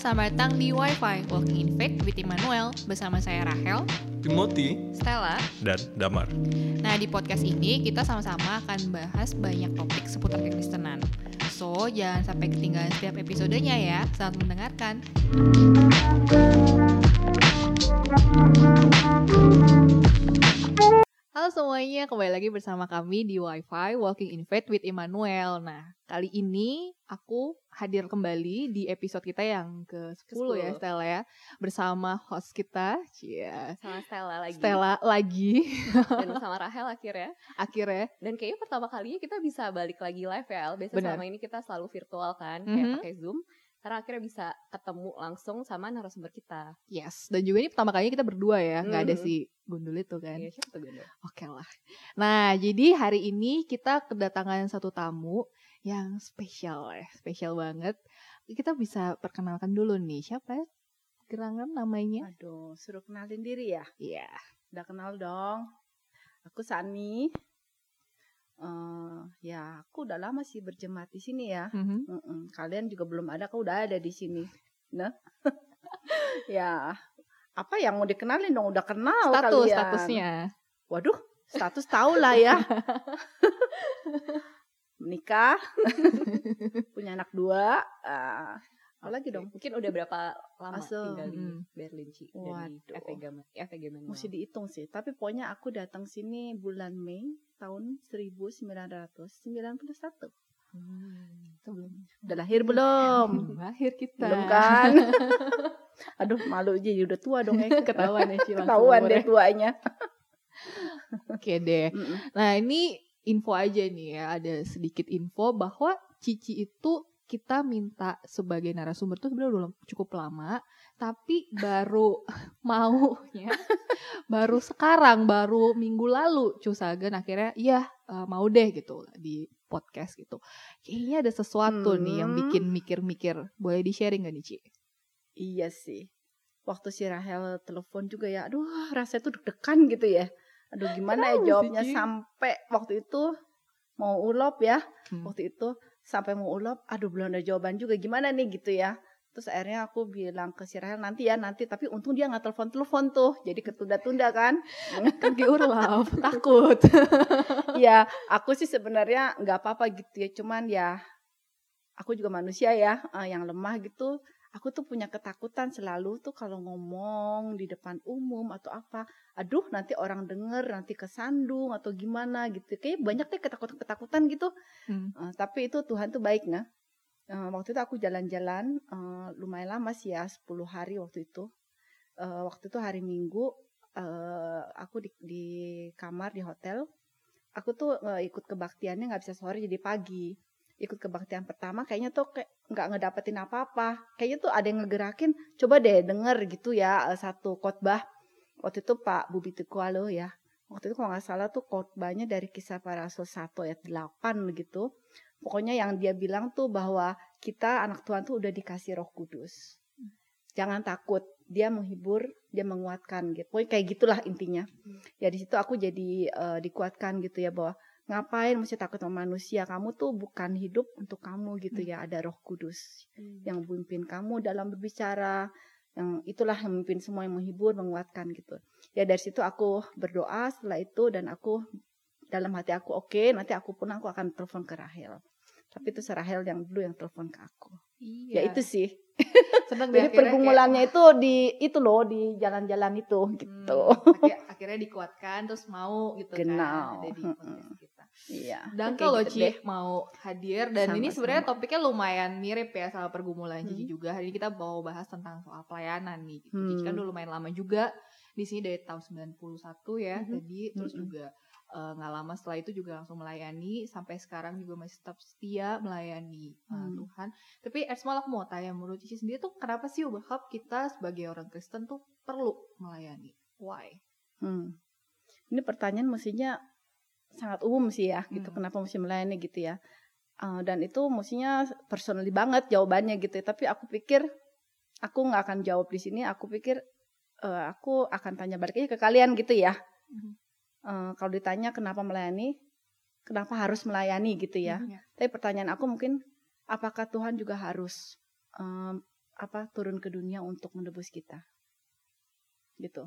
selamat datang di Wi-Fi Walking in Faith with Immanuel bersama saya Rahel, Timothy, Stella. dan Damar. Nah, di podcast ini kita sama-sama akan bahas banyak topik seputar kekristenan. So, jangan sampai ketinggalan setiap episodenya ya. Selamat mendengarkan. Halo semuanya, kembali lagi bersama kami di Wi-Fi Walking in Faith with Immanuel. Nah, kali ini aku hadir kembali di episode kita yang ke-10 ya, Ke-10. Stella ya. Bersama host kita, Cia, sama Stella lagi Stella lagi dan sama Rahel akhirnya akhirnya. dan kayaknya pertama kalinya kita bisa balik lagi live ya biasa Benar. selama ini kita selalu virtual kan kayak pakai zoom karena akhirnya bisa ketemu langsung sama narasumber kita Yes, dan juga ini pertama kalinya kita berdua ya, nggak ada Mhm. si Gundul itu kan. Iya, siapa tuh Ganda? Oke lah. Nah, jadi hari ini kita kedatangan satu tamu yang spesial ya, spesial banget. Kita bisa perkenalkan dulu nih, siapa ya? Gerangan namanya? Aduh, suruh kenalin diri ya? Iya. Udah kenal dong. Aku Sani. Eh, ya, aku udah lama sih berjemaat di sini ya. Mhm. Mm-mm. Kalian juga belum ada, aku udah ada di sini. Nah, ya, apa yang mau dikenalin dong? Udah kenal Status, kalian. statusnya. Waduh, status tahu lah ya. Menikah, punya anak dua. Ah, apa lagi dong? mungkin udah berapa lama Asal. tinggal di Mhm. Berlin Ci dari FVG Ma- FVG Manuel Mesti dihitung sih. Tapi pokoknya aku datang sini bulan Mei tahun 1991. Hmm, sebelum Udah lahir belum? lahir kita. belum kan? Aduh, malu aja udah tua dong ya. Ketahuan ya Ci, langsung Ketahuan deh tuanya. Oke deh. Mm-mm. Nah ini info aja nih ya, ada sedikit info bahwa Cici itu kita minta sebagai narasumber tuh sebenarnya udah cukup lama, tapi baru maunya baru sekarang, baru minggu lalu Cusagen akhirnya iya eh, mau deh gitu di podcast gitu. Kayaknya ada sesuatu nih yang Hmm. bikin mikir-mikir. Boleh di-sharing gak nih Ci? Iya sih. Waktu si Rahel telepon juga ya, aduh rasanya tuh deg-degan gitu ya. Aduh gimana Kenapa sih, ya jawabnya Ci? sampai waktu itu mau ulop ya. Hmm. Waktu itu sampai mau ulop, aduh belum ada jawaban juga gimana nih gitu ya. Terus akhirnya aku bilang ke si Rahel nanti ya nanti, tapi untung dia nggak telepon-telepon tuh, jadi ketunda-tunda kan. Kan urlap, takut. ya aku sih sebenarnya nggak apa-apa gitu ya cuman ya aku juga manusia ya eh, yang lemah gitu aku tuh punya ketakutan selalu tuh kalau ngomong di depan umum atau apa aduh nanti orang denger nanti kesandung atau gimana gitu kayak banyak deh ketakutan ketakutan gitu Hmm. Eh, tapi itu Tuhan tuh baik nah Eh, waktu itu aku jalan-jalan eh, lumayan lama sih ya 10 hari waktu itu. Eh, waktu itu hari Minggu eh, aku di, di kamar di hotel. Aku tuh eh, ikut kebaktiannya nggak bisa sore jadi pagi. Ikut kebaktian pertama kayaknya tuh kayak nggak ngedapetin apa-apa. Kayaknya tuh ada yang ngegerakin coba deh denger gitu ya satu khotbah. Waktu itu Pak Bubi Tukualo ya. Waktu itu kalau nggak salah tuh khotbahnya dari kisah para rasul 1 ayat 8 gitu pokoknya yang dia bilang tuh bahwa kita anak Tuhan tuh udah dikasih Roh Kudus. Jangan takut dia menghibur dia menguatkan gitu. Pokoknya kayak gitulah intinya. Ya di situ aku jadi eh, dikuatkan gitu ya bahwa ngapain mesti takut sama manusia? Kamu tuh bukan hidup untuk kamu gitu ya ada Roh Kudus yang memimpin kamu dalam berbicara yang itulah yang memimpin semua yang menghibur menguatkan gitu. Ya dari situ aku berdoa setelah itu dan aku dalam hati aku oke nanti aku pun aku akan telepon ke Rahel tapi itu si Rahel yang dulu yang telepon ke aku ya itu sih Seneng deh, jadi akhirnya kayak- pergumulannya itu di itu loh di jalan-jalan itu gitu Hmm, akhir- akhirnya dikuatkan terus mau gitu Genau. kan ada di podcast kita. iya Dan Kayak kalau gitu Ci deh. mau hadir dan ini Sama-sama. sebenarnya topiknya lumayan mirip ya sama pergumulan Cici Hmm. juga. Hari ini kita mau bahas tentang soal pelayanan nih. Gitu. Cici Hmm. kan udah lumayan lama juga di sini dari tahun 91 ya Mhm. tadi terus Mhm. juga eh, nggak lama setelah itu juga langsung melayani sampai sekarang juga masih tetap setia melayani eh, Hmm. Tuhan. Tapi Ersmal aku mau tanya menurut Cici sendiri tuh kenapa sih ubahap kita sebagai orang Kristen tuh perlu melayani? Why? Hmm. Ini pertanyaan mestinya sangat umum sih ya, gitu. Hmm. Kenapa mesti melayani gitu ya? Eh, dan itu mestinya personally banget jawabannya gitu. ya. Tapi aku pikir aku nggak akan jawab di sini. Aku pikir eh, aku akan tanya balik aja ke kalian gitu ya. Mhm. Eh, kalau ditanya kenapa melayani, kenapa harus melayani gitu ya? Mhm, Tapi pertanyaan aku mungkin apakah Tuhan juga harus em, apa turun ke dunia untuk menebus kita. Gitu.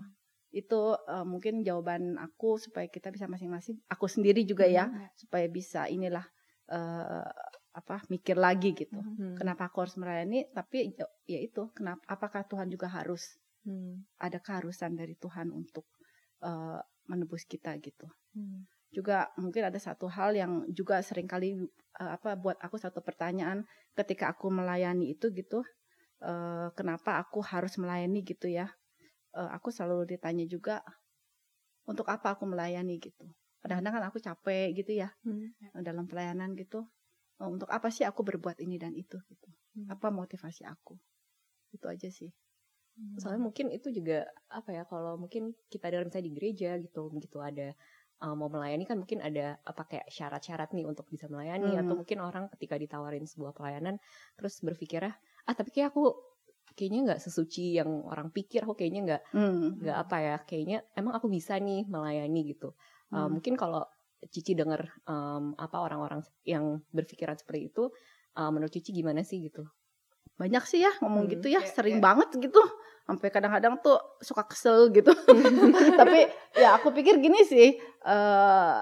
Itu uh, mungkin jawaban aku supaya kita bisa masing-masing aku sendiri juga ya Hmm. supaya bisa inilah uh, apa mikir lagi gitu. Hmm. Kenapa aku harus melayani? Tapi ya, ya itu kenapa apakah Tuhan juga harus Hmm. ada keharusan dari Tuhan untuk uh, menebus kita gitu. Hmm. Juga mungkin ada satu hal yang juga sering kali uh, apa buat aku satu pertanyaan ketika aku melayani itu gitu. uh, kenapa aku harus melayani gitu ya? Uh, aku selalu ditanya juga untuk apa aku melayani gitu. Kadang-kadang kan aku capek gitu ya Hmm. dalam pelayanan gitu. Uh, untuk apa sih aku berbuat ini dan itu gitu? Hmm. Apa motivasi aku? Itu aja sih. Soalnya mungkin itu juga apa ya kalau mungkin kita dalam misalnya di gereja gitu begitu ada uh, mau melayani kan mungkin ada apa kayak syarat-syarat nih untuk bisa melayani Hmm. atau mungkin orang ketika ditawarin sebuah pelayanan terus berpikirnya ah tapi kayak aku kayaknya nggak sesuci yang orang pikir aku kayaknya nggak Hmm. nggak apa ya kayaknya emang aku bisa nih melayani gitu Uh, Hmm. mungkin kalau Cici denger um, apa orang-orang yang berpikiran seperti itu uh, menurut Cici gimana sih gitu banyak sih ya ngomong Hmm, gitu ya sering banget gitu. Sampai kadang-kadang tuh suka kesel gitu. Tapi ya aku pikir gini sih eh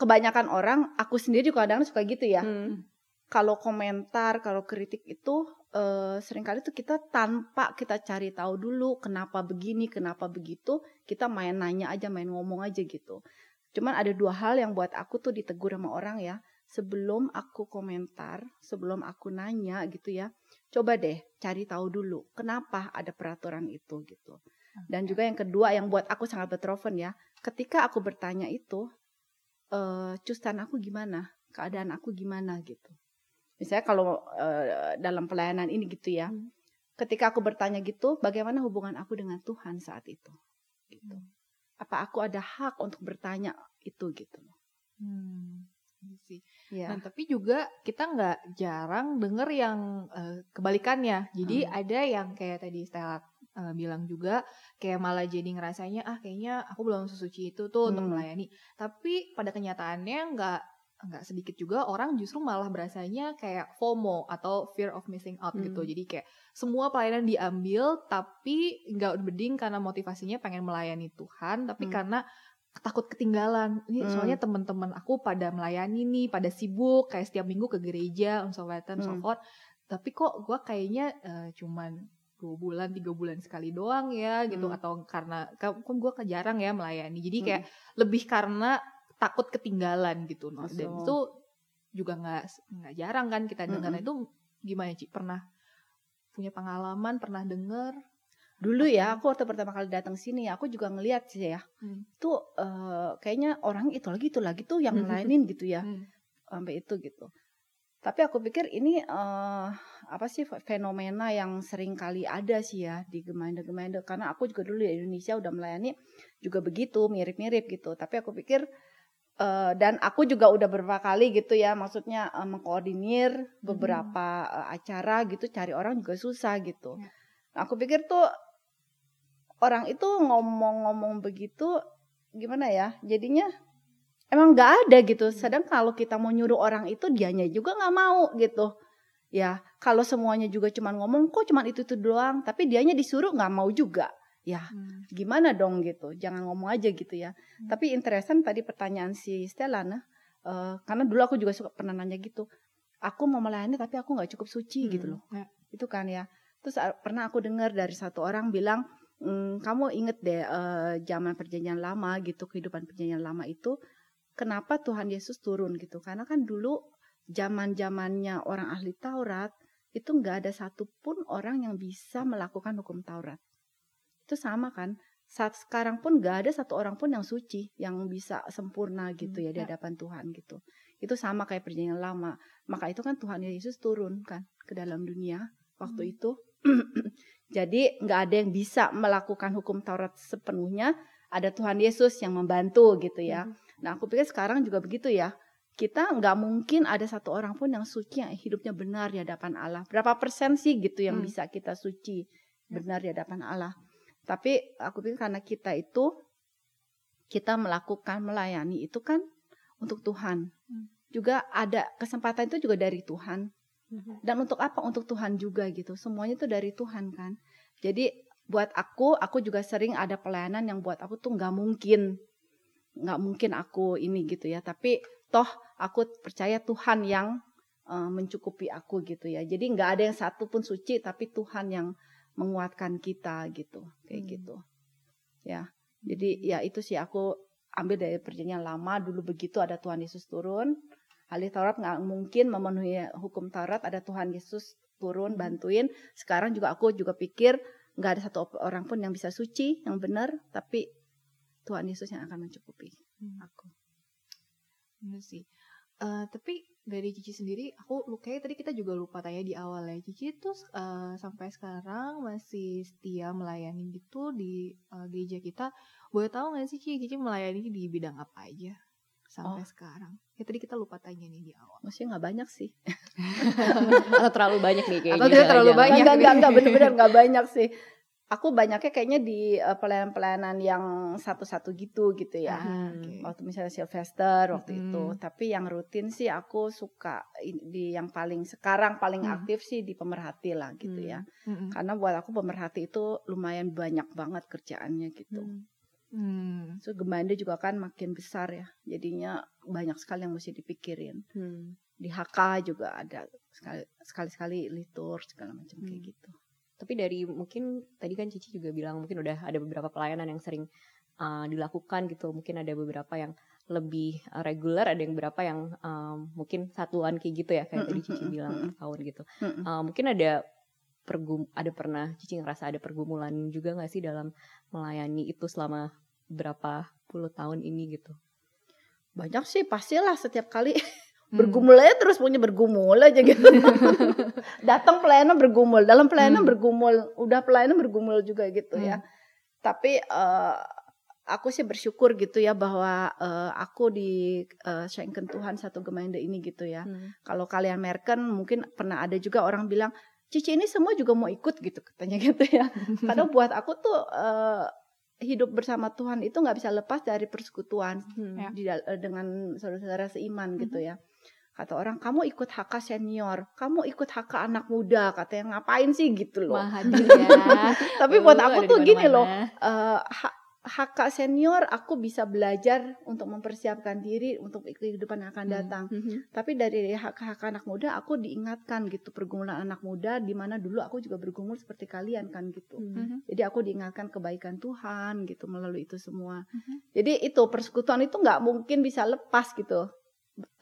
kebanyakan orang aku sendiri juga kadang suka gitu ya. Hmm. kalau komentar kalau kritik itu eh sering kali tuh kita tanpa kita cari tahu dulu kenapa begini kenapa begitu kita main nanya aja main ngomong aja gitu. Cuman ada dua hal yang buat aku tuh ditegur sama orang ya sebelum aku komentar sebelum aku nanya gitu ya coba deh cari tahu dulu kenapa ada peraturan itu gitu. Dan juga yang kedua yang buat aku sangat betrofen ya ketika aku bertanya itu eh custan aku gimana? Keadaan aku gimana gitu. Misalnya kalau eh, dalam pelayanan ini gitu ya Hmm. ketika aku bertanya gitu bagaimana hubungan aku dengan Tuhan saat itu? Gitu. Apa aku ada hak untuk bertanya itu gitu Hmm, sih. ya Nah, tapi juga kita nggak jarang denger yang eh, kebalikannya. Jadi Hmm. ada yang kayak tadi Stella eh, bilang juga kayak malah jadi ngerasanya ah kayaknya aku belum sesuci itu tuh untuk Hmm. melayani. Tapi pada kenyataannya nggak nggak sedikit juga orang justru malah berasanya kayak FOMO atau fear of missing out gitu. Hmm. Jadi kayak semua pelayanan diambil tapi nggak beding karena motivasinya pengen melayani Tuhan, tapi Hmm. karena takut ketinggalan. Ini Hmm. soalnya teman-teman aku pada melayani nih, pada sibuk kayak setiap minggu ke gereja, so on and so Hmm. forth. Tapi kok gue kayaknya eh, cuman dua bulan, tiga bulan sekali doang ya gitu. Hmm. Atau karena kan gue jarang ya melayani. Jadi kayak Hmm. lebih karena takut ketinggalan gitu. Nah, dan itu juga nggak nggak jarang kan kita dengar. Mm-mm. Itu gimana Ci? Pernah punya pengalaman, pernah denger? Dulu ya aku waktu pertama kali datang sini aku juga ngeliat sih ya Hmm. tuh eh, kayaknya orang itu lagi itu lagi tuh yang Hmm. ngelainin gitu ya Hmm. sampai itu gitu. Tapi aku pikir ini eh, apa sih fe- fenomena yang sering kali ada sih ya di gemeinde-gemeinde karena aku juga dulu di Indonesia udah melayani juga begitu mirip-mirip gitu. Tapi aku pikir eh, dan aku juga udah beberapa kali gitu ya maksudnya eh, mengkoordinir beberapa eh, acara gitu cari orang juga susah gitu. Ya. Nah, aku pikir tuh orang itu ngomong-ngomong begitu gimana ya jadinya emang nggak ada gitu. Sedang kalau kita mau nyuruh orang itu dianya juga nggak mau gitu. Ya kalau semuanya juga cuman ngomong kok cuman itu itu doang, tapi dianya disuruh nggak mau juga. Ya Hmm. gimana dong gitu. Jangan ngomong aja gitu ya. Hmm. Tapi interesan tadi pertanyaan si Stella nah, eh, karena dulu aku juga suka pernah nanya gitu. Aku mau melayani tapi aku nggak cukup suci Hmm, gitu loh. ya. Itu kan ya. Terus ah, pernah aku dengar dari satu orang bilang, "Hmm, kamu inget deh eh, zaman perjanjian lama gitu, kehidupan perjanjian lama itu kenapa Tuhan Yesus turun gitu? Karena kan dulu zaman zamannya orang ahli Taurat itu nggak ada satupun orang yang bisa melakukan hukum Taurat. Itu sama kan? Saat sekarang pun nggak ada satu orang pun yang suci, yang bisa sempurna gitu Hmm, ya di ya. hadapan Tuhan gitu. Itu sama kayak perjanjian lama. Maka itu kan Tuhan Yesus turun kan ke dalam dunia waktu Hmm. itu. Jadi nggak ada yang bisa melakukan hukum Taurat sepenuhnya. Ada Tuhan Yesus yang membantu gitu ya. Hmm. Nah aku pikir sekarang juga begitu ya. Kita nggak mungkin ada satu orang pun yang suci yang hidupnya benar di hadapan Allah. Berapa persen sih gitu yang Hmm. bisa kita suci Ya. benar di hadapan Allah. Tapi aku pikir karena kita itu kita melakukan melayani itu kan untuk Tuhan. Hmm. Juga ada kesempatan itu juga dari Tuhan. Mhm. Dan untuk apa? Untuk Tuhan juga gitu. Semuanya itu dari Tuhan kan. Jadi buat aku, aku juga sering ada pelayanan yang buat aku tuh nggak mungkin, nggak mungkin aku ini gitu ya. Tapi toh aku percaya Tuhan yang uh, mencukupi aku gitu ya. Jadi nggak ada yang satu pun suci, tapi Tuhan yang menguatkan kita gitu, kayak Hmm. gitu. Ya, jadi ya itu sih aku ambil dari perjanjian lama dulu begitu ada Tuhan Yesus turun. Ahli Taurat nggak mungkin memenuhi hukum Taurat ada Tuhan Yesus turun bantuin. Sekarang juga aku juga pikir nggak ada satu orang pun yang bisa suci yang benar, tapi Tuhan Yesus yang akan mencukupi Hmm. aku. Bener sih. Eh, tapi dari Cici sendiri, aku lu kayak tadi kita juga lupa tanya di awal ya. Cici tuh eh, sampai sekarang masih setia melayani gitu di eh, gereja kita. Boleh tahu nggak sih Cici, Cici melayani di bidang apa aja sampai Oh. sekarang? Ya tadi kita lupa tanya nih di awal. Maksudnya nggak banyak sih. Atau terlalu banyak nih kayaknya. Atau dia terlalu banyak Enggak, enggak, enggak, bener-bener enggak banyak sih. Aku banyaknya kayaknya di eh, pelayanan-pelayanan yang satu-satu gitu gitu ya. Ah, Hmm. oke. Waktu misalnya Sylvester waktu Mm-mm. itu. Tapi yang rutin sih aku suka di yang paling sekarang paling Hmm. aktif sih di pemerhati lah gitu Hmm. ya. Mm-mm. Karena buat aku pemerhati itu lumayan banyak banget kerjaannya gitu. Hmm. Hmm. So Gemanda juga kan makin besar ya. Jadinya banyak sekali yang mesti dipikirin. Hmm. Di HK juga ada sekali sekali-sekali litur segala macam kayak Hmm. gitu. Tapi dari mungkin tadi kan Cici juga bilang mungkin udah ada beberapa pelayanan yang sering uh, dilakukan gitu. Mungkin ada beberapa yang lebih uh, reguler, ada yang beberapa yang um, mungkin satuan kayak gitu ya kayak tadi Cici bilang tahun gitu. Uh, mungkin ada pergum ada pernah Cici ngerasa ada pergumulan juga nggak sih dalam melayani itu selama berapa puluh tahun ini gitu. Banyak sih pastilah setiap kali Hmm. bergumul aja terus punya bergumul aja gitu. Datang pelayanan bergumul, dalam pelayanan Hmm. bergumul, udah pelayanan bergumul juga gitu ya. Tapi eh, aku sih bersyukur gitu ya bahwa eh, aku di eh, Schenken Tuhan satu Gemeinde ini gitu ya. Hmm. Kalau kalian American mungkin pernah ada juga orang bilang, Cici ini semua juga mau ikut gitu katanya gitu ya. Karena buat aku tuh eh, hidup bersama Tuhan itu nggak bisa lepas dari persekutuan Hmm. Ya. di eh, dengan saudara-saudara seiman gitu ya. Kata orang, kamu ikut HK senior, kamu ikut HK anak muda, katanya ngapain sih gitu loh. Wah, hadir ya. Tapi buat aku tuh gini loh, mana-mana. HK senior aku bisa belajar untuk mempersiapkan diri untuk kehidupan yang akan Hmm. datang. Mhm. Tapi dari HK-HK anak muda aku diingatkan gitu pergumulan anak muda di mana dulu aku juga bergumul seperti kalian kan gitu. Hmm. Mhm. Jadi aku diingatkan kebaikan Tuhan gitu melalui itu semua. Mhm. Jadi itu persekutuan itu nggak mungkin bisa lepas gitu.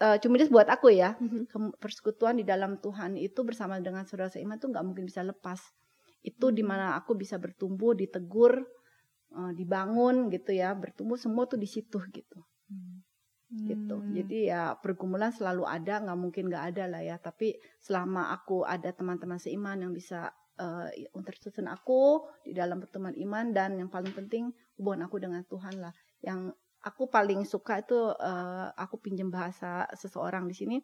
Eh cuma buat aku ya, Mhm. Kem- persekutuan di dalam Tuhan itu bersama dengan saudara seiman itu nggak mungkin bisa lepas. Itu Hmm. di mana aku bisa bertumbuh, ditegur, eh, dibangun gitu ya, bertumbuh semua tuh di situ gitu, gitu. Hmm. Jadi ya pergumulan selalu ada, nggak mungkin nggak ada lah ya. Tapi selama aku ada teman-teman seiman yang bisa eh unterstützen aku di dalam pertemuan iman dan yang paling penting hubungan aku dengan Tuhan lah. Yang aku paling suka itu eh, aku pinjam bahasa seseorang di sini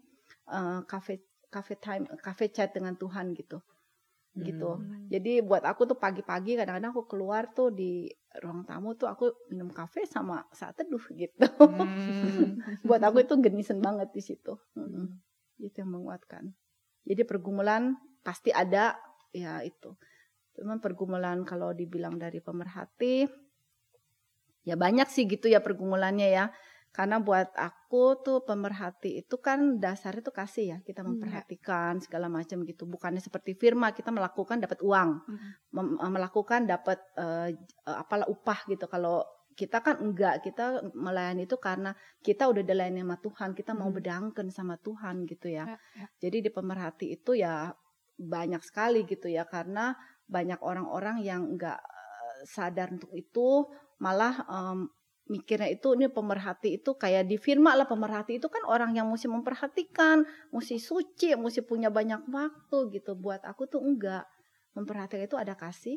eh, cafe cafe time cafe chat dengan Tuhan gitu gitu Hmm. jadi buat aku tuh pagi-pagi kadang-kadang aku keluar tuh di ruang tamu tuh aku minum kafe sama saat teduh gitu Hmm. buat aku itu genisen banget di situ Mm-mm. itu yang menguatkan jadi pergumulan pasti ada ya itu cuman pergumulan kalau dibilang dari pemerhati ya banyak sih gitu ya pergumulannya ya karena buat aku tuh pemerhati itu kan dasarnya tuh kasih ya kita Hmm, memperhatikan segala macam gitu. Bukannya seperti firma kita melakukan dapat uang. Mem- melakukan dapat eh, eh, apalah upah gitu. Kalau kita kan enggak kita melayani itu karena kita udah dilayani sama Tuhan kita mau Hmm. bedangkan sama Tuhan gitu ya. Ya, ya. jadi di pemerhati itu ya banyak sekali gitu ya karena banyak orang-orang yang enggak eh, sadar untuk itu malah em, mikirnya itu ini pemerhati itu kayak di firma lah pemerhati itu kan orang yang mesti memperhatikan mesti suci mesti punya banyak waktu gitu. Buat aku tuh enggak. Memperhatikan itu ada kasih.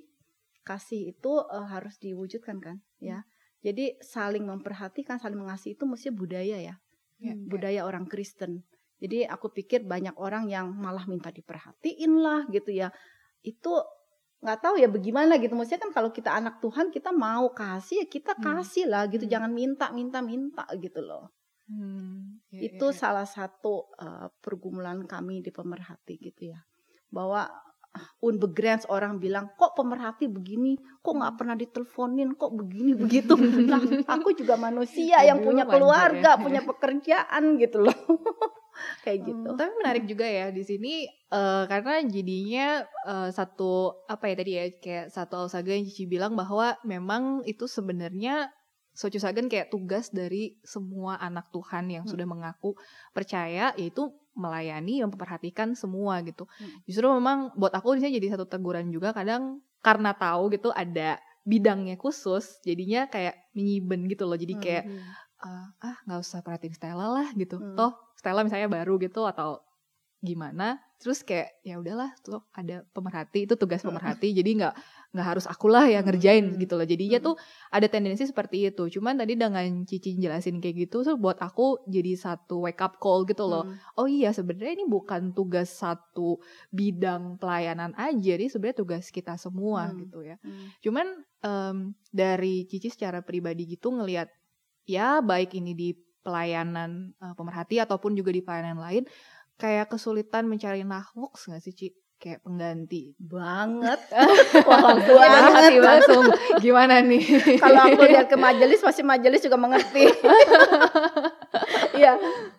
Kasih itu eh, harus diwujudkan kan ya. Jadi saling memperhatikan saling mengasihi itu mesti budaya ya. Ya, Hmm. budaya orang Kristen. Jadi aku pikir banyak orang yang malah minta diperhatiin lah gitu ya. Itu nggak tahu ya bagaimana gitu maksudnya kan kalau kita anak Tuhan kita mau kasih ya kita Hmm. kasih lah gitu Hmm. jangan minta minta minta gitu loh Hmm, iya, itu iya, iya. salah satu uh, pergumulan kami di pemerhati gitu ya bahwa ah, unbegrens orang bilang kok pemerhati begini kok nggak Hmm. pernah diteleponin kok begini begitu nah aku juga manusia yang punya manja keluarga ya. punya pekerjaan gitu loh kayak gitu Hmm, tapi menarik juga ya di sini eh, karena jadinya eh, satu apa ya tadi ya kayak satu Alsaga yang Cici bilang bahwa memang itu sebenarnya Socusagen kayak tugas dari semua anak Tuhan yang Hmm. sudah mengaku percaya yaitu melayani memperhatikan semua gitu. Hmm. Justru memang buat aku di sini jadi satu teguran juga kadang karena tahu gitu ada bidangnya khusus jadinya kayak menyiben gitu loh. Jadi Hmm. Kayak "Ah, nggak usah perhatiin Stella lah gitu Hmm. toh Stella misalnya baru gitu atau gimana terus kayak ya udahlah tuh ada pemerhati itu tugas Hmm. pemerhati jadi nggak nggak harus akulah yang ngerjain Hmm. gitu loh jadinya Hmm. tuh ada tendensi seperti itu cuman tadi dengan Cici jelasin kayak gitu tuh buat aku jadi satu wake up call gitu loh Hmm. oh iya sebenarnya ini bukan tugas satu bidang pelayanan aja ini sebenarnya tugas kita semua Hmm. gitu ya Hmm. Cuman em, dari Cici secara pribadi gitu ngelihat ya baik ini di pelayanan eh, pemerhati ataupun juga di pelayanan lain kayak kesulitan mencari nahwuks nggak sih Ci? Kayak pengganti. banget Wah langsung Banget. hati langsung. Gimana nih? kalau aku lihat ke majelis pasti majelis juga mengerti Iya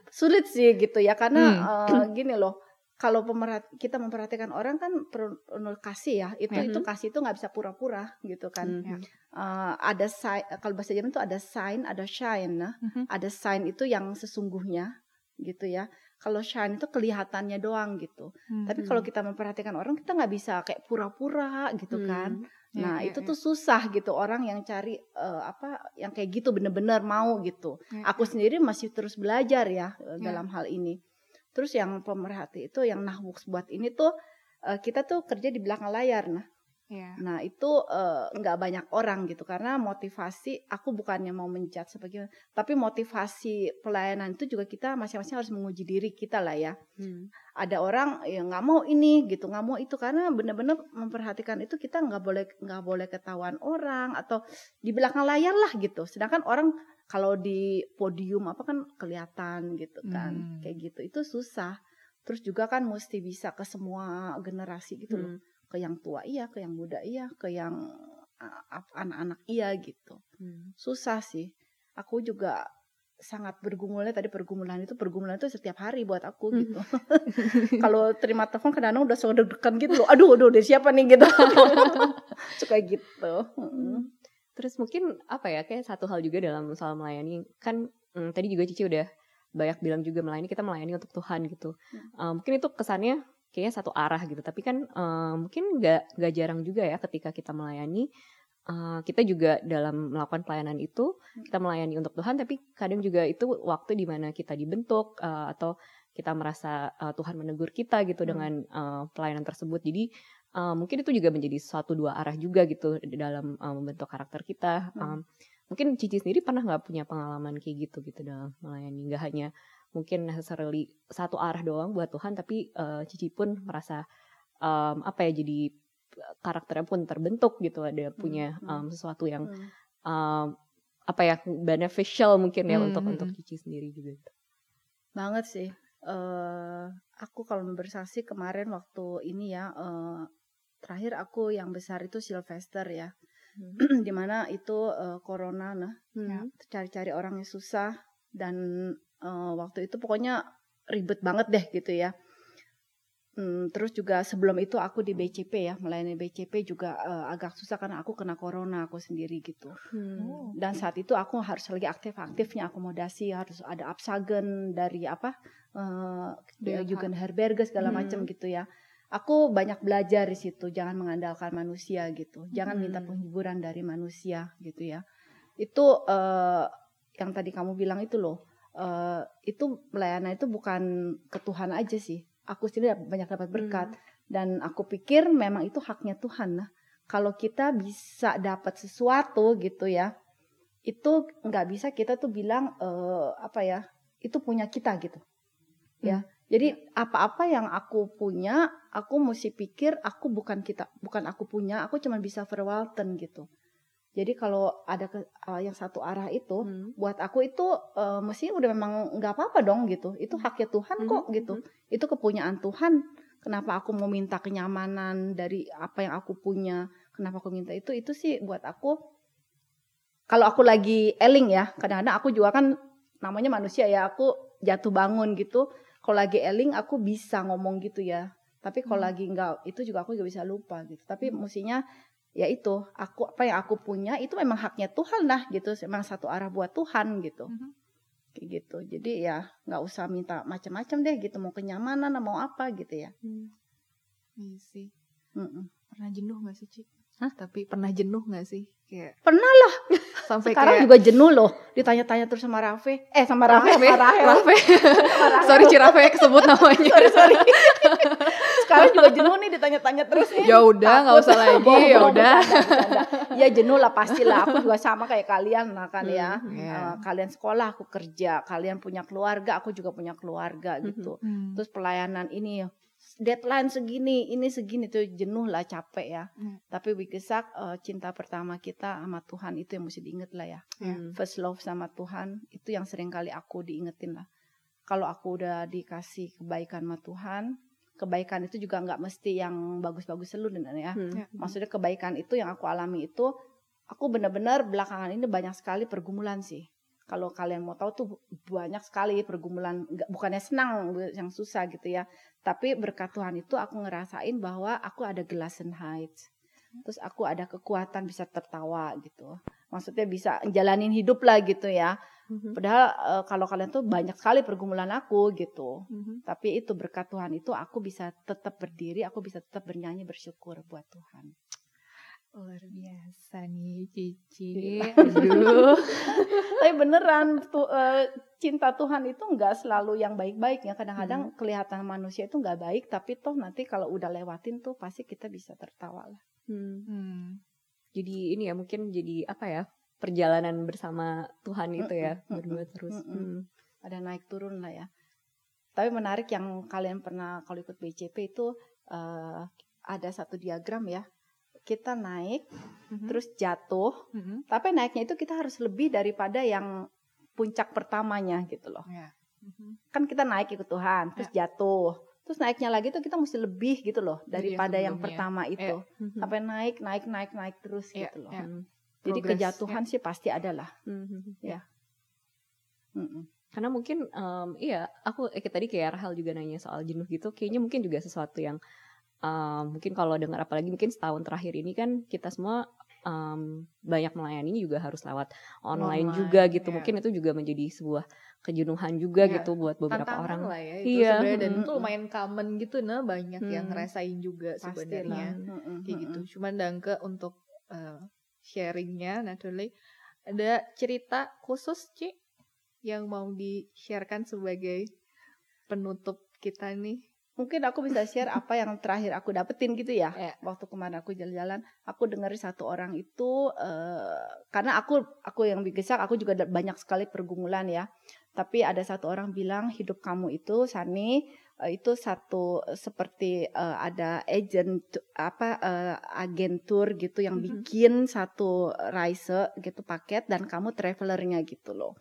sulit sih gitu ya karena Hmm. eh, gini loh kalau pemerhat kita memperhatikan orang kan perlu perlu kasih ya itu Ya. itu kasih itu nggak bisa pura-pura gitu kan Mhm. Eh, ada sign kalau bahasa Jerman itu ada sign ada shine nah Mhm. ada sign itu yang sesungguhnya gitu ya kalau shine itu kelihatannya doang gitu Hmm. tapi kalau kita memperhatikan orang kita nggak bisa kayak pura-pura gitu kan Ya, Nah, ya, itu ya. tuh susah gitu orang yang cari eh, apa yang kayak gitu bener-bener mau gitu. Aku sendiri masih terus belajar ya eh, Ya. dalam hal ini. Terus yang pemerhati itu yang nahwuks buat ini tuh eh, kita tuh kerja di belakang layar nah. ya. Nah, itu eh, nggak banyak orang gitu karena motivasi aku bukannya mau menjat sebagai tapi motivasi pelayanan itu juga kita masing-masing harus menguji diri kita lah ya Hmm. ada orang yang nggak mau ini gitu nggak mau itu karena benar-benar memperhatikan itu kita nggak boleh nggak boleh ketahuan orang atau di belakang layar lah gitu sedangkan orang kalau di podium apa kan kelihatan gitu kan Hmm. kayak gitu. Itu susah. Terus juga kan mesti bisa ke semua generasi gitu loh. Hmm. ke yang tua iya ke yang muda iya ke yang anak-anak iya gitu. Hmm. susah sih. Aku juga sangat bergumulnya tadi pergumulan itu pergumulan itu setiap hari buat aku Hmm. gitu. Kalau terima telepon kadang-kadang udah suka deg-degan gitu loh. Aduh aduh dari siapa nih? gitu. Suka gitu. Mm. Terus mungkin apa ya kayak satu hal juga dalam soal melayani kan mm, tadi juga Cici udah banyak bilang juga melayani kita melayani untuk Tuhan gitu. Uh, mungkin itu kesannya kayaknya satu arah gitu. Tapi kan uh, mungkin nggak nggak jarang juga ya ketika kita melayani uh, kita juga dalam melakukan pelayanan itu kita melayani untuk Tuhan. Tapi kadang juga itu waktu di mana kita dibentuk uh, atau kita merasa uh, Tuhan menegur kita gitu Hmm. dengan uh, pelayanan tersebut. Jadi uh, mungkin itu juga menjadi suatu dua arah juga gitu dalam uh, membentuk karakter kita. Um, Hmm. mungkin Cici sendiri pernah nggak punya pengalaman kayak gitu gitu dalam melayani nggak hanya mungkin necessarily satu arah doang buat Tuhan tapi uh, Cici pun merasa um, apa ya jadi karakternya pun terbentuk gitu ada punya um, hmm. sesuatu yang um, apa ya beneficial mungkin ya Hmm, untuk hmm, untuk hmm. Cici sendiri juga gitu. banget sih eh aku kalau bersaksi kemarin waktu ini ya eh, terakhir aku yang besar itu Sylvester ya di mana itu eh, corona nah Hmm. cari-cari orang yang susah dan eh, waktu itu pokoknya ribet banget deh gitu ya. Hmm, terus juga sebelum itu aku di BCP ya melayani BCP juga eh, agak susah karena aku kena corona aku sendiri gitu. Hmm. Oh. Dan saat itu aku harus lagi aktif-aktifnya akomodasi harus ada absagen dari apa eh DLH. Jugend Herberge segala Hmm. macam gitu ya. Aku banyak belajar di situ jangan mengandalkan manusia gitu. Jangan minta Hmm. penghiburan dari manusia gitu ya. Itu eh yang tadi kamu bilang itu loh. eh itu pelayanan itu bukan ke Tuhan aja sih. Aku sendiri banyak dapat berkat dan aku pikir memang itu haknya Tuhan nah. Kalau kita bisa dapat sesuatu gitu ya, itu nggak bisa kita tuh bilang eh, apa ya, itu punya kita gitu. Ya, jadi apa-apa yang aku punya, aku mesti pikir aku bukan kita, bukan aku punya, aku cuma bisa verwalten gitu. Jadi kalau ada ke, uh, yang satu arah itu, Hmm. buat aku itu uh, mestinya udah memang nggak apa-apa dong gitu. Itu haknya Tuhan kok Mhm, gitu. mhm. Itu kepunyaan Tuhan. Kenapa aku mau minta kenyamanan dari apa yang aku punya? Kenapa aku minta itu? Itu sih buat aku. Kalau aku lagi eling ya, kadang-kadang aku juga kan namanya manusia ya. Aku jatuh bangun gitu. Kalau lagi eling aku bisa ngomong gitu ya. Tapi kalau Hmm. lagi nggak, itu juga aku juga bisa lupa gitu. Tapi Hmm. mestinya ya itu aku apa yang aku punya itu memang haknya Tuhan lah gitu memang satu arah buat Tuhan gitu Mhm. kayak gitu jadi ya nggak usah minta macam-macam deh gitu mau kenyamanan mau apa gitu ya Hmm. Iya sih. Mm-mm. Pernah jenuh gak sih, Ci? Hah? Tapi pernah jenuh gak sih? Kayak Pernah lah. Sampai sekarang kayak juga jenuh loh ditanya-tanya terus sama Rafe eh sama Rafe Rafe, Rafe. Rahel. Sorry Cirafe kesebut namanya. sorry sorry sekarang juga jenuh nih ditanya-tanya terus nih Ya udah, nggak usah lagi, ya udah. ya jenuh lah pastilah aku juga sama kayak kalian lah kan ya Hmm. Eh, kalian sekolah aku kerja kalian punya keluarga aku juga punya keluarga gitu Hmm. terus pelayanan ini deadline segini ini segini tuh jenuh lah capek ya Hmm. tapi Wikisak eh, cinta pertama kita sama Tuhan itu yang mesti diinget lah ya Hmm. first love sama Tuhan itu yang sering kali aku diingetin lah kalau aku udah dikasih kebaikan sama Tuhan kebaikan itu juga nggak mesti yang bagus-bagus selalu ya Hmm. Ya. maksudnya kebaikan itu yang aku alami itu aku benar-benar belakangan ini banyak sekali pergumulan sih kalau kalian mau tahu tuh banyak sekali pergumulan nggak bukannya senang yang susah gitu ya. Tapi berkat Tuhan itu aku ngerasain bahwa aku ada Gelassen Heights. Terus aku ada kekuatan bisa tertawa gitu. Maksudnya bisa jalanin hidup lah gitu ya. Hmm. padahal eh, kalau kalian tuh banyak sekali pergumulan aku gitu. Mhm. tapi itu berkat Tuhan itu aku bisa tetap berdiri aku bisa tetap bernyanyi bersyukur buat Tuhan Luar biasa nih Cici. Iya. Aduh. tapi beneran tuh eh, cinta Tuhan itu nggak selalu yang baik-baik ya kadang-kadang kelihatan manusia itu nggak baik tapi toh nanti kalau udah lewatin tuh pasti kita bisa tertawa lah Hmm. Hmm. Jadi ini ya mungkin jadi apa ya perjalanan bersama Tuhan itu ya Mm-mm, berdua terus. mm-mm. Hmm. ada naik turun lah ya tapi menarik yang kalian pernah kalau ikut BCP itu eh, ada satu diagram ya kita naik Mhm. terus jatuh Mhm. tapi naiknya itu kita harus lebih daripada yang puncak pertamanya gitu loh Ya. Mhm. kan kita naik ikut Tuhan terus jatuh terus naiknya lagi tuh kita mesti lebih gitu loh Dari yang daripada yang sebelumnya. pertama itu Hmm. sampai naik naik naik naik terus Iya, gitu loh iya. Hmm. jadi Progress, kejatuhan sih pasti ada lah Hmm. Mm-mm. Karena mungkin em, iya aku eh, tadi kayak Rahel juga nanya soal jenuh gitu. Kayaknya mungkin juga sesuatu yang em, mungkin kalau dengar apalagi mungkin setahun terakhir ini kan kita semua em, banyak melayani juga harus lewat online, Online, juga gitu. iya. Mungkin itu juga menjadi sebuah kejenuhan juga Iya. gitu buat beberapa Tantangan orang. lah ya itu Iya, sebenarnya dan mm, itu mm. lumayan common gitu nah banyak yang Hmm. ngerasain juga sebenarnya Mm-mm, kayak gitu cuman Dangke untuk eh, sharingnya naturally ada cerita khusus Ci yang mau di-sharekan sebagai penutup kita nih mungkin aku bisa share apa yang terakhir aku dapetin gitu ya Iya. waktu kemarin aku jalan-jalan aku dengar satu orang itu eh, karena aku aku yang bigesak aku juga banyak sekali pergumulan ya tapi ada satu orang bilang hidup kamu itu Sani eh, itu satu seperti eh, ada agent apa eh, agentur gitu yang Mhm. bikin satu reise gitu paket dan kamu travelernya gitu loh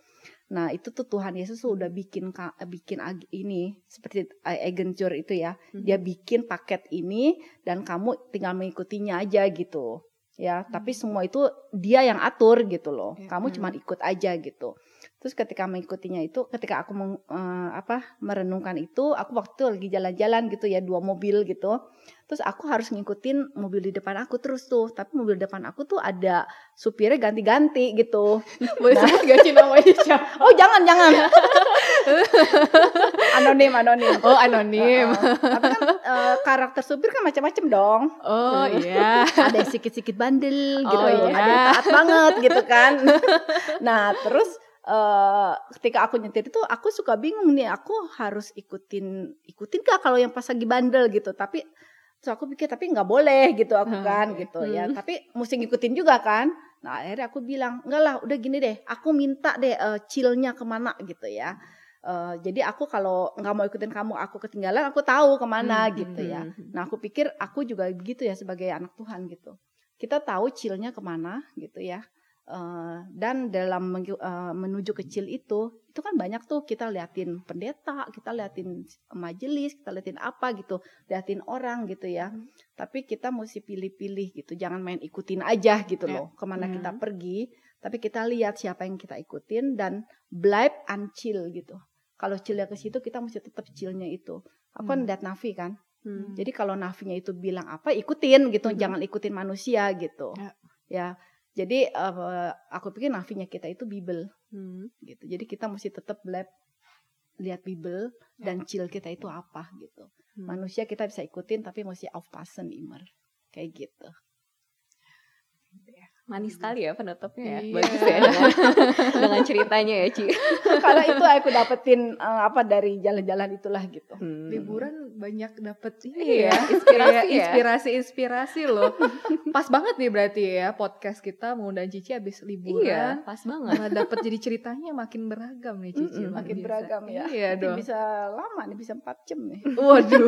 Nah itu tuh Tuhan Yesus tuh udah bikin bikin ini seperti agentur itu ya. Mhm. Dia bikin paket ini dan kamu tinggal mengikutinya aja gitu. Ya, tapi semua itu dia yang atur gitu loh. Ya. Kamu Hmm. cuma ikut aja gitu. Terus ketika mengikutinya itu, ketika aku meng- eh, apa merenungkan itu, aku waktu itu lagi jalan-jalan gitu ya dua mobil gitu. Terus aku harus ngikutin mobil di depan aku terus tuh. Tapi mobil depan aku tuh ada supirnya ganti-ganti gitu. boleh sebut gak Ci namanya siapa Oh jangan jangan. anonim anonim. oh anonim Uh, tapi kan uh, karakter supir kan macam-macam dong. oh iya Ada yang sedikit-sedikit bandel gitu, Oh, iya. ada yang taat banget gitu kan. nah terus uh, ketika aku nyetir itu aku suka bingung nih, aku harus ikutin ikutin gak kalau yang pas lagi bandel gitu. Tapi terus aku pikir tapi nggak boleh gitu aku Hmm, kan oke. gitu ya. Hmm. Tapi mesti ngikutin juga kan. Nah akhirnya aku bilang enggak lah udah gini deh, aku minta deh uh, chillnya ke mana gitu ya. Eh, jadi aku kalau nggak mau ikutin kamu, aku ketinggalan, aku tahu ke mana Hmm, gitu ya. Hmm. Nah aku pikir aku juga begitu ya sebagai anak Tuhan gitu. kita tahu chillnya ke mana gitu ya. Uh, dan dalam uh, menuju kecil itu itu kan banyak tuh kita liatin pendeta kita liatin majelis kita liatin apa gitu liatin orang gitu ya hmm. tapi kita mesti pilih-pilih gitu jangan main ikutin aja gitu ya. loh ke mana hmm. kita pergi tapi kita lihat siapa yang kita ikutin dan blind chill gitu kalau chillnya ke situ kita mesti tetap chillnya itu aku kan hmm. lihat Navi kan hmm. jadi kalau Navinya itu bilang apa ikutin gitu hmm. jangan ikutin manusia gitu ya, ya jadi uh, aku pikir nafinya kita itu Bible, hmm. gitu. Jadi kita mesti tetap lab lihat Bible ya. dan chill kita itu apa gitu. Hmm. Manusia kita bisa ikutin tapi mesti aufpassen immer, kayak gitu manis sekali ya penutupnya ya. Iya. Bagus ya dengan, dengan ceritanya ya, Ci. Karena itu aku dapetin uh, apa dari jalan-jalan itulah gitu. Hmm. Liburan banyak dapet ini iya, ya, inspirasi ya. Inspirasi-inspirasi loh. pas banget nih berarti ya podcast kita mengundang Cici habis liburan. Iya, pas banget. Nah, dapat jadi ceritanya makin beragam nih Cici. Mm -hmm, makin bisa. beragam ya. Iya dong. bisa lama nih, bisa 4 jam nih. Waduh.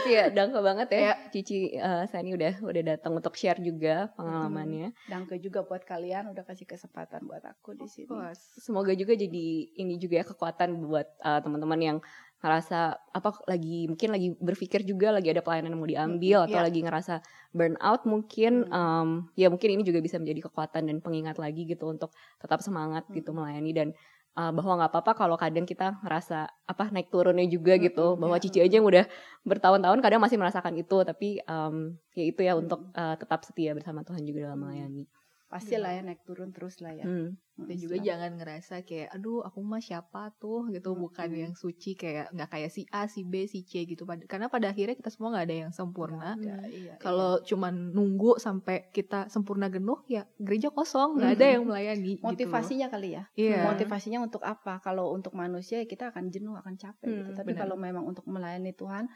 Tapi ya dangka banget ya, ya. Cici uh, Sani udah udah datang untuk share juga juga pengalamannya. Hmm. Danke juga buat kalian udah kasih kesempatan buat aku di sini. Semoga juga jadi ini juga ya kekuatan buat uh, teman-teman yang ngerasa apa lagi mungkin lagi berpikir juga lagi ada pelayanan yang mau diambil hmm, atau yeah. lagi ngerasa burnout mungkin hmm. um, ya mungkin ini juga bisa menjadi kekuatan dan pengingat lagi gitu untuk tetap semangat hmm. gitu melayani dan uh, bahwa nggak apa-apa kalau kadang kita ngerasa apa naik turunnya juga hmm, gitu. Bahwa ya. Cici aja yang udah bertahun-tahun kadang masih merasakan itu. Tapi um, ya itu ya untuk uh, tetap setia bersama Tuhan juga dalam melayani pasti lah ya naik turun terus lah ya. Hmm. Dan juga Setelah. jangan ngerasa kayak aduh aku mah siapa tuh gitu hmm. bukan yang suci kayak nggak kayak si A, si B, si C gitu. Karena pada akhirnya kita semua nggak ada yang sempurna. Iya, iya, Kalau iya. cuman nunggu sampai kita sempurna genuh ya gereja kosong nggak hmm. ada yang melayani. Gitu Motivasinya gitu kali ya. Yeah. Motivasinya untuk apa? Kalau untuk manusia kita akan jenuh akan capek gitu. hmm, gitu. Tapi kalau memang untuk melayani Tuhan,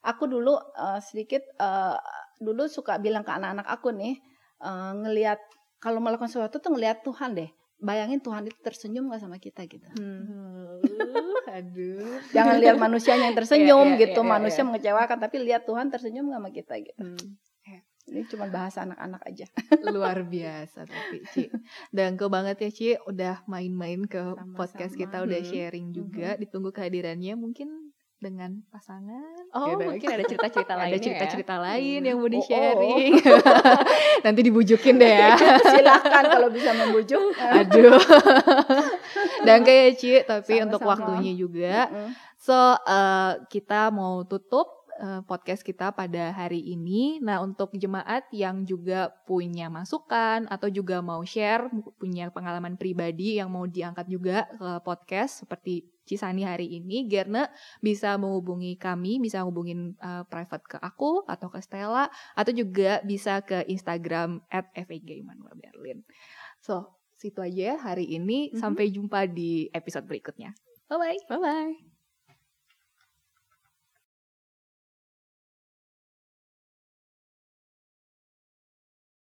aku dulu uh, sedikit uh, dulu suka bilang ke anak-anak aku nih uh, ngelihat kalau melakukan sesuatu tuh ngelihat Tuhan deh bayangin Tuhan itu tersenyum gak sama kita gitu. Hmm. Aduh. Jangan lihat manusianya yang tersenyum yeah, yeah, gitu, yeah, yeah, manusia yeah. mengecewakan, tapi lihat Tuhan tersenyum gak sama kita gitu. Hmm. Ini cuma bahasa anak-anak aja. Luar biasa tapi Ci. Dan ke banget ya Ci udah main-main ke Sama-sama. podcast kita, udah sharing juga. Hmm. Ditunggu kehadirannya mungkin dengan pasangan. Oh, gitu. mungkin ada cerita-cerita lain. Ada cerita-cerita ya? lain yang mau di-sharing. Oh, oh. Nanti dibujukin deh ya. Silakan kalau bisa membujuk. Aduh. Dan kayak Ci, tapi Sama-sama. untuk waktunya juga. Mm -hmm. So, uh, kita mau tutup uh, podcast kita pada hari ini. Nah, untuk jemaat yang juga punya masukan atau juga mau share, punya pengalaman pribadi yang mau diangkat juga ke podcast seperti Cisani hari ini, Gerne bisa menghubungi kami, bisa hubungin uh, private ke aku atau ke Stella, atau juga bisa ke Instagram at Berlin. So, situ aja ya hari ini. Mm -hmm. Sampai jumpa di episode berikutnya. Bye-bye. Bye-bye.